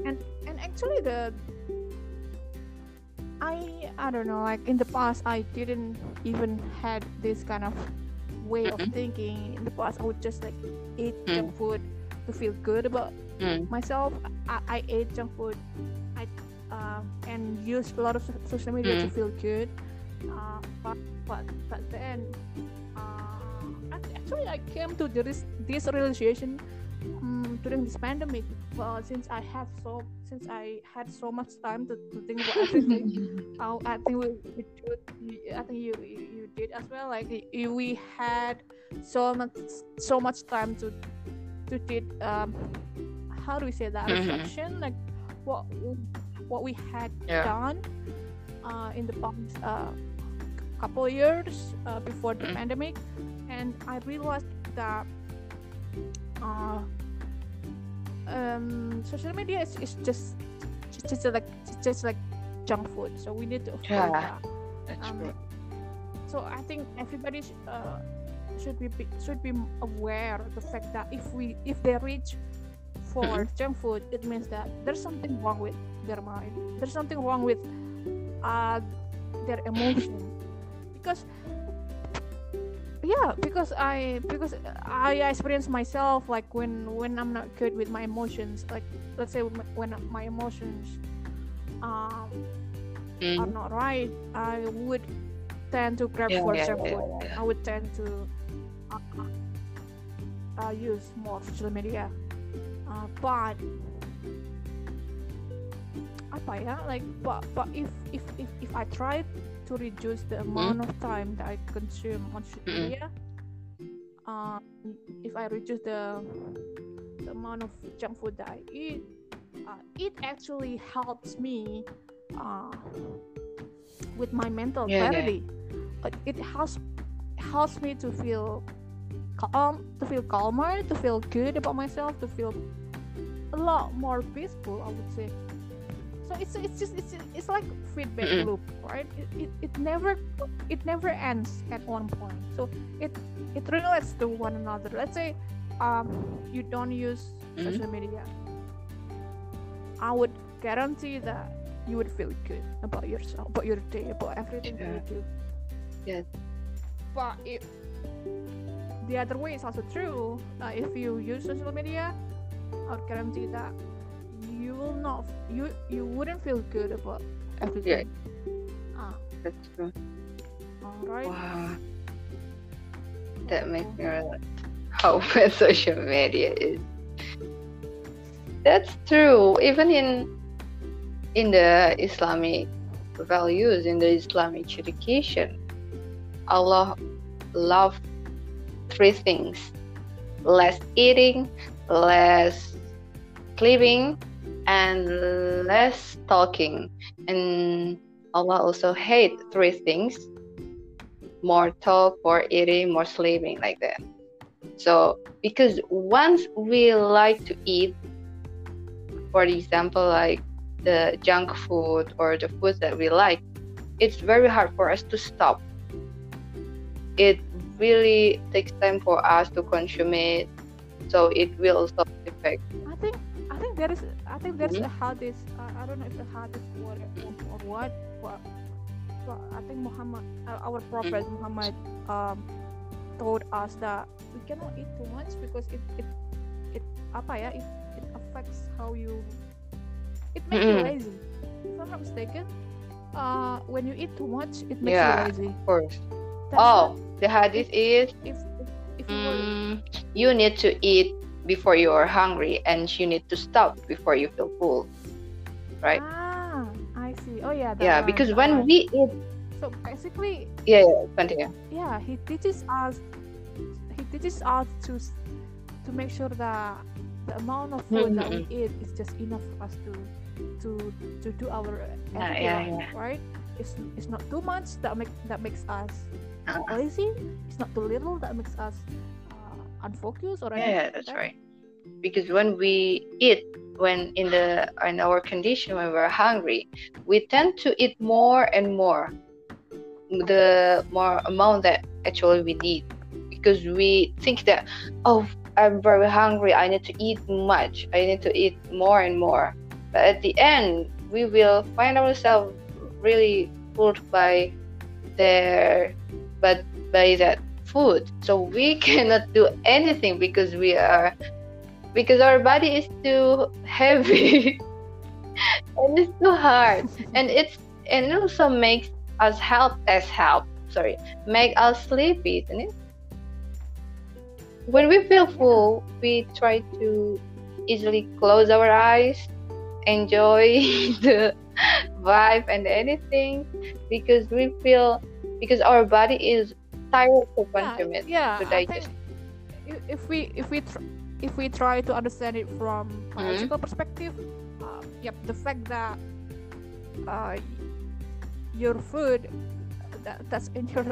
And and actually the I I don't know like in the past I didn't even had this kind of way of thinking. In the past I would just like eat Mm. junk food to feel good about Mm. myself I, I ate junk food I uh, and used a lot of social media to Mm. feel good uh, but but but then uh, actually I came to this this realization um, during this pandemic since I have so since I had so much time to, to think about everything uh, I think we, we did, you- I think you, you you did as well like y- we had so much so much time to to did um how do we say that Mhm. reflection like what what we had Yeah. done uh, in the past uh, couple of years uh, before the Mhm. pandemic and I realized that uh, um, social media is, is just just, just like just like junk food so we need to avoid Yeah. that That's um, true. so I think everybody sh- uh, should be be- should be aware of the fact that if we if they reach for Mhm. junk food, it means that there's something wrong with their mind. There's something wrong with uh, their emotion because yeah because I because I experience myself like when when I'm not good with my emotions like let's say when my emotions um are Mm. not right, I would tend to grab Yeah, for yeah, junk yeah. I would tend to uh, uh, use more social media. Uh, but apa ya? Like, but but if if if if I try to reduce the amount of time that I consume on social Mm-mm. media, um, if I reduce the the amount of junk food that I eat, uh, it actually helps me uh, with my mental Yeah, yeah. clarity. Like it helps helps me to feel calm, to feel calmer, to feel good about myself, to feel a lot more peaceful. I would say. So it's it's just it's it's like feedback Mm-mm. loop, right? It, it, it never it never ends at one point. So it it relates to one another. Let's say um you don't use Mhm. social media. I would guarantee that you would feel good about yourself, about your day, about everything that you do. Yes. But if the other way is also true, uh, if you use social media, I would guarantee that will not you you wouldn't feel good about everything. Ah, That's true. all right. Wow. That makes me realize how bad social media is. That's true. Even in in the Islamic values in the Islamic education. Allah love three things less eating, less sleeping, and less talking. And Allah also hate three things more talk, more eating, more sleeping, like that. So, because once we like to eat, for example, like the junk food or the food that we like, it's very hard for us to stop. It really takes time for us to consume it, so it will also affect. I think I think there is I think there's a hadith. Uh, I don't know if the hadith or, or what, but, but I think Muhammad, uh, our Prophet mm-hmm. Muhammad, um, told us that we cannot eat too much because it it it apa ya it, it affects how you it makes mm-hmm. you lazy. If I'm not mistaken, uh, when you eat too much, it makes yeah, you lazy. Of course. That's oh, the hadith is if, if, if mm, you need to eat before you are hungry and you need to stop before you feel full. Right? Ah, I see. Oh yeah. Yeah, one, because when one. we eat so basically yeah, yeah, continue. Yeah, he teaches us he teaches us to to make sure that the amount of food mm-hmm. that we eat is just enough for us to to to do our yeah, yeah, yeah. right? It's it's not too much that make that makes us lazy. It's not too little that makes us uh, unfocused or anything. Yeah, that's right. Because when we eat, when in the in our condition when we're hungry, we tend to eat more and more, the more amount that actually we need, because we think that oh I'm very hungry, I need to eat much, I need to eat more and more. But at the end, we will find ourselves really fooled by their but by that food. So we cannot do anything because we are because our body is too heavy. And it's too hard. And it's and it also makes us help as help sorry make us sleepy isn't it? When we feel full we try to easily close our eyes enjoy the vibe and anything because we feel because our body is tired to consume yeah, it yeah, to digest. If we if we tr- if we try to understand it from biological mm-hmm. perspective, uh, yep, the fact that uh, your food that, that's in your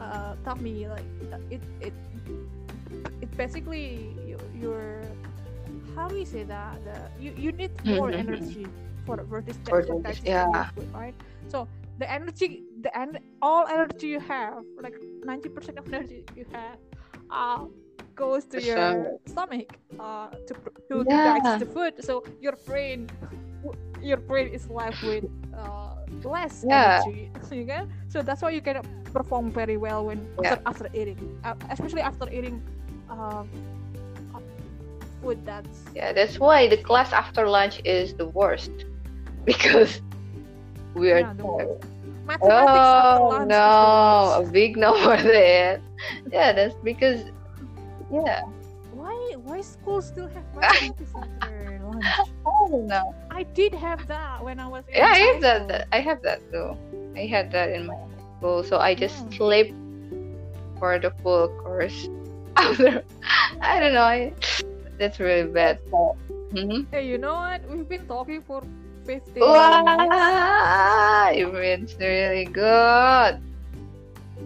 uh, tummy, like it it it basically your how do you say that the you, you need more mm-hmm. energy for for this for yeah. food, right? So the energy the en- all energy you have like 90% of energy you have uh, goes to your stomach uh, to, to, yeah. digest the food so your brain your brain is left with uh, less yeah. energy okay? so that's why you can perform very well when yeah. after, after eating uh, especially after eating uh, food that's yeah that's why the class after lunch is the worst because we are yeah, oh no, a big no for that. Yeah, that's because yeah. Why why school still have mathematics after lunch? I don't know. I did have that when I was. yeah, I have that, that, I have that too. I had that in my school, so I just yeah. sleep for the full course. After I don't know. I, that's really bad. mm-hmm. Hey, you know what? We've been talking for 50 wow it's really good.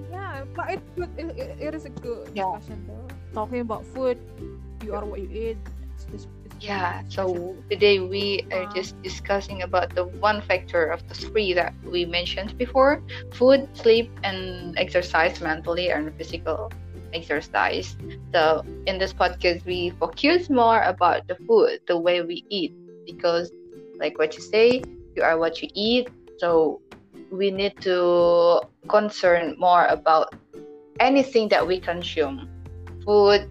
Yeah but it's good it, it, it is a good yeah. discussion though. Talking about food you are what you eat. It's, it's, it's yeah so today we are uh-huh. just discussing about the one factor of the three that we mentioned before food sleep and exercise mentally and physical exercise. So in this podcast we focus more about the food the way we eat because like what you say you are what you eat. So we need to concern more about anything that we consume. Food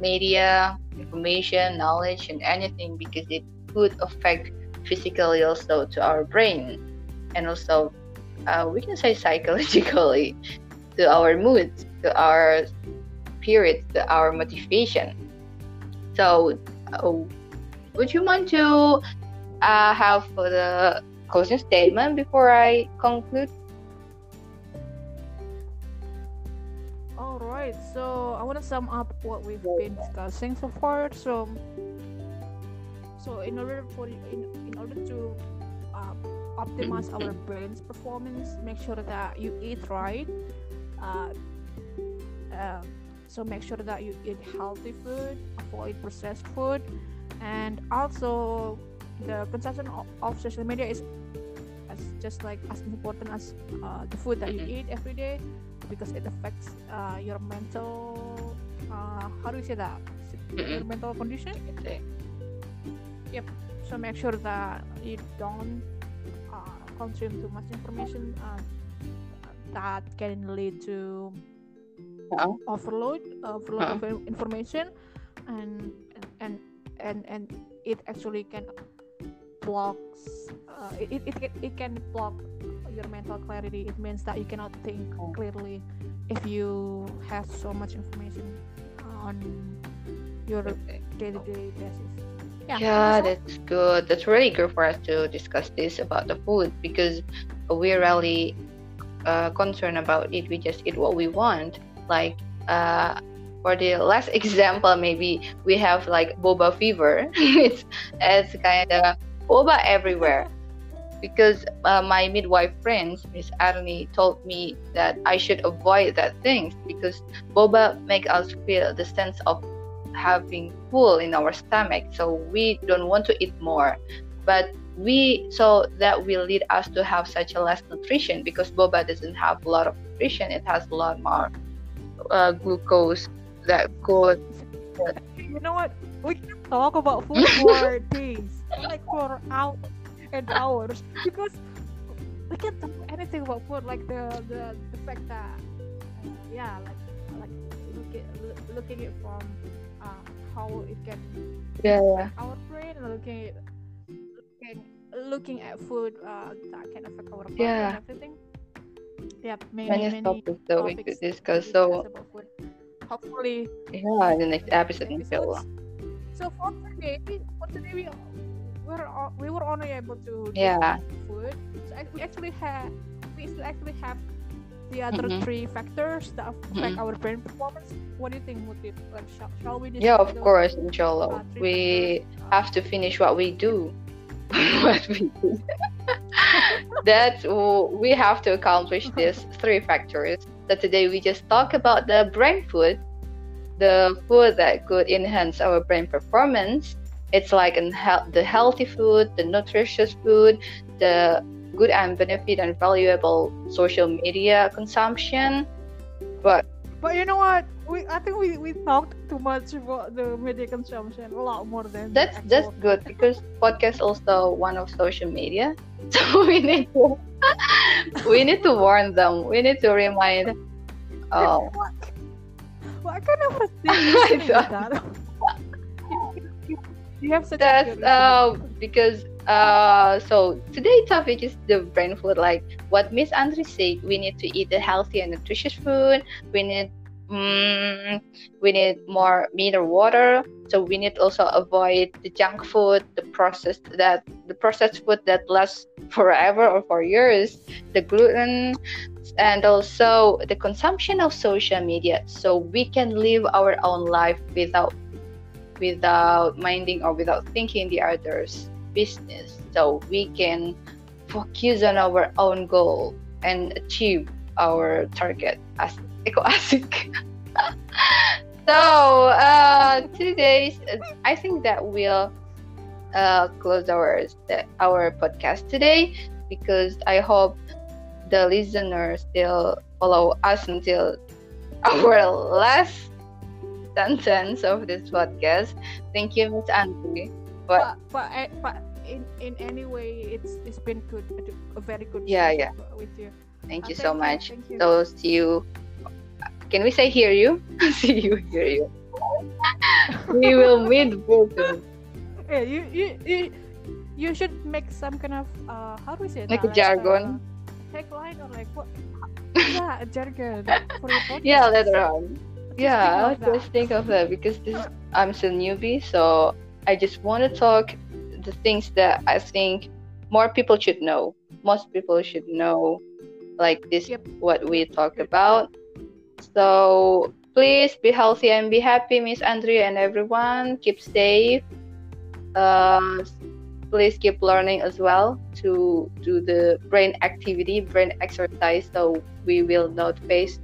media information knowledge and anything because it could affect physically also to our brain and also uh, we can say psychologically to our mood to our spirit to our motivation. So uh, would you mind to uh, have for the closing statement before I conclude? All right. So I want to sum up what we've been discussing so far. So, so in order for in, in order to uh, optimize our brain's performance, make sure that you eat right. Uh, uh, so make sure that you eat healthy food, avoid processed food, and also the consumption of, of social media is as just like as important as uh, the food that you eat every day because it affects uh, your mental uh, how do you say that? Your mental condition? Yep. So make sure that you don't uh, consume too much information uh, that can lead to uh-huh. overload overload uh-huh. of information and and and and it actually can blocks uh, it, it, it, it can block your mental clarity. It means that you cannot think clearly if you have so much information on your day-to-day basis. Yeah, yeah that's good. That's really good for us to discuss this about the food because we're really uh, concerned about it. We just eat what we want. Like uh, for the last example maybe we have like boba fever. It's it's kind of boba everywhere because uh, my midwife friends miss Arnie told me that i should avoid that things because boba make us feel the sense of having full in our stomach so we don't want to eat more but we so that will lead us to have such a less nutrition because boba doesn't have a lot of nutrition it has a lot more uh, glucose that good. You know what? We can talk about food for days, like for hours and hours, because we can't talk anything about food. Like the the, the fact that, uh, yeah, like like looking looking it from uh, how it can yeah, yeah. our brain, looking at looking looking at food uh, that can affect our body yeah. and everything. Yeah, many, many, many topics that we could discuss. So hopefully. Yeah in the next episode inshallah. so for today for today we were we were only able to yeah. food. So we actually have we still actually have the other mm-hmm. three factors that affect mm-hmm. our brain performance. What do you think would it like shall, shall we yeah of course inshallah. uh, we factors? have to finish what we do. What we do. That we have to accomplish these three factors that today we just talk about the brain food, the food that could enhance our brain performance. It's like the healthy food, the nutritious food, the good and benefit and valuable social media consumption. But but you know what? We I think we, we talked too much about the media consumption a lot more than that's that's good because podcast also one of social media. So we need to we need to warn them. We need to remind. Oh. What kind of a thing is that? you have such That's uh, because uh, so today's topic is the brain food. Like what Miss Andre said, we need to eat a healthy and nutritious food. We need mm, we need more mineral water so we need also avoid the junk food the processed that the processed food that lasts forever or for years the gluten and also the consumption of social media so we can live our own life without without minding or without thinking the others business so we can focus on our own goal and achieve our target as Eko asik. so uh, today's, I think that we'll uh, close our our podcast today because I hope the listeners still follow us until our last sentence of this podcast. Thank you, Miss Andrew. But but, but, but in in any way, it's it's been good, a very good. Yeah, yeah. With you. Thank you uh, so much. You, you. So see you can we say hear you? See you, hear you. we will meet both. Yeah, you, you, you, you should make some kind of uh, how do we say like that? a jargon. Uh, tagline or like what? yeah, a jargon for your podcast. Yeah, later on. Just yeah, just think of that because this I'm still newbie, so I just want to talk the things that I think more people should know. Most people should know like this Yep. what we talked about. So please be healthy and be happy, Miss Andrea and everyone. Keep safe. Uh, please keep learning as well to do the brain activity, brain exercise, so we will not face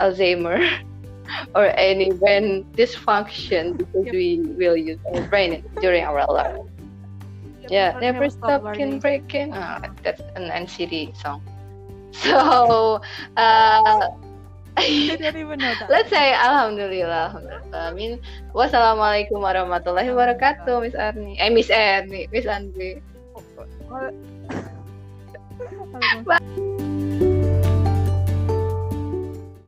Alzheimer or any brain dysfunction because Yep. we will use our brain during our. Yep, Yeah, never stop learning. can breaking. Ah, that's an NCT song. So, uh, let's say Alhamdulillah. Alhamdulillah. I mean, wassalamualaikum warahmatullahi wabarakatuh, Miss Arni. Eh, Miss Erni, Miss Andri. Waalaikumsalam.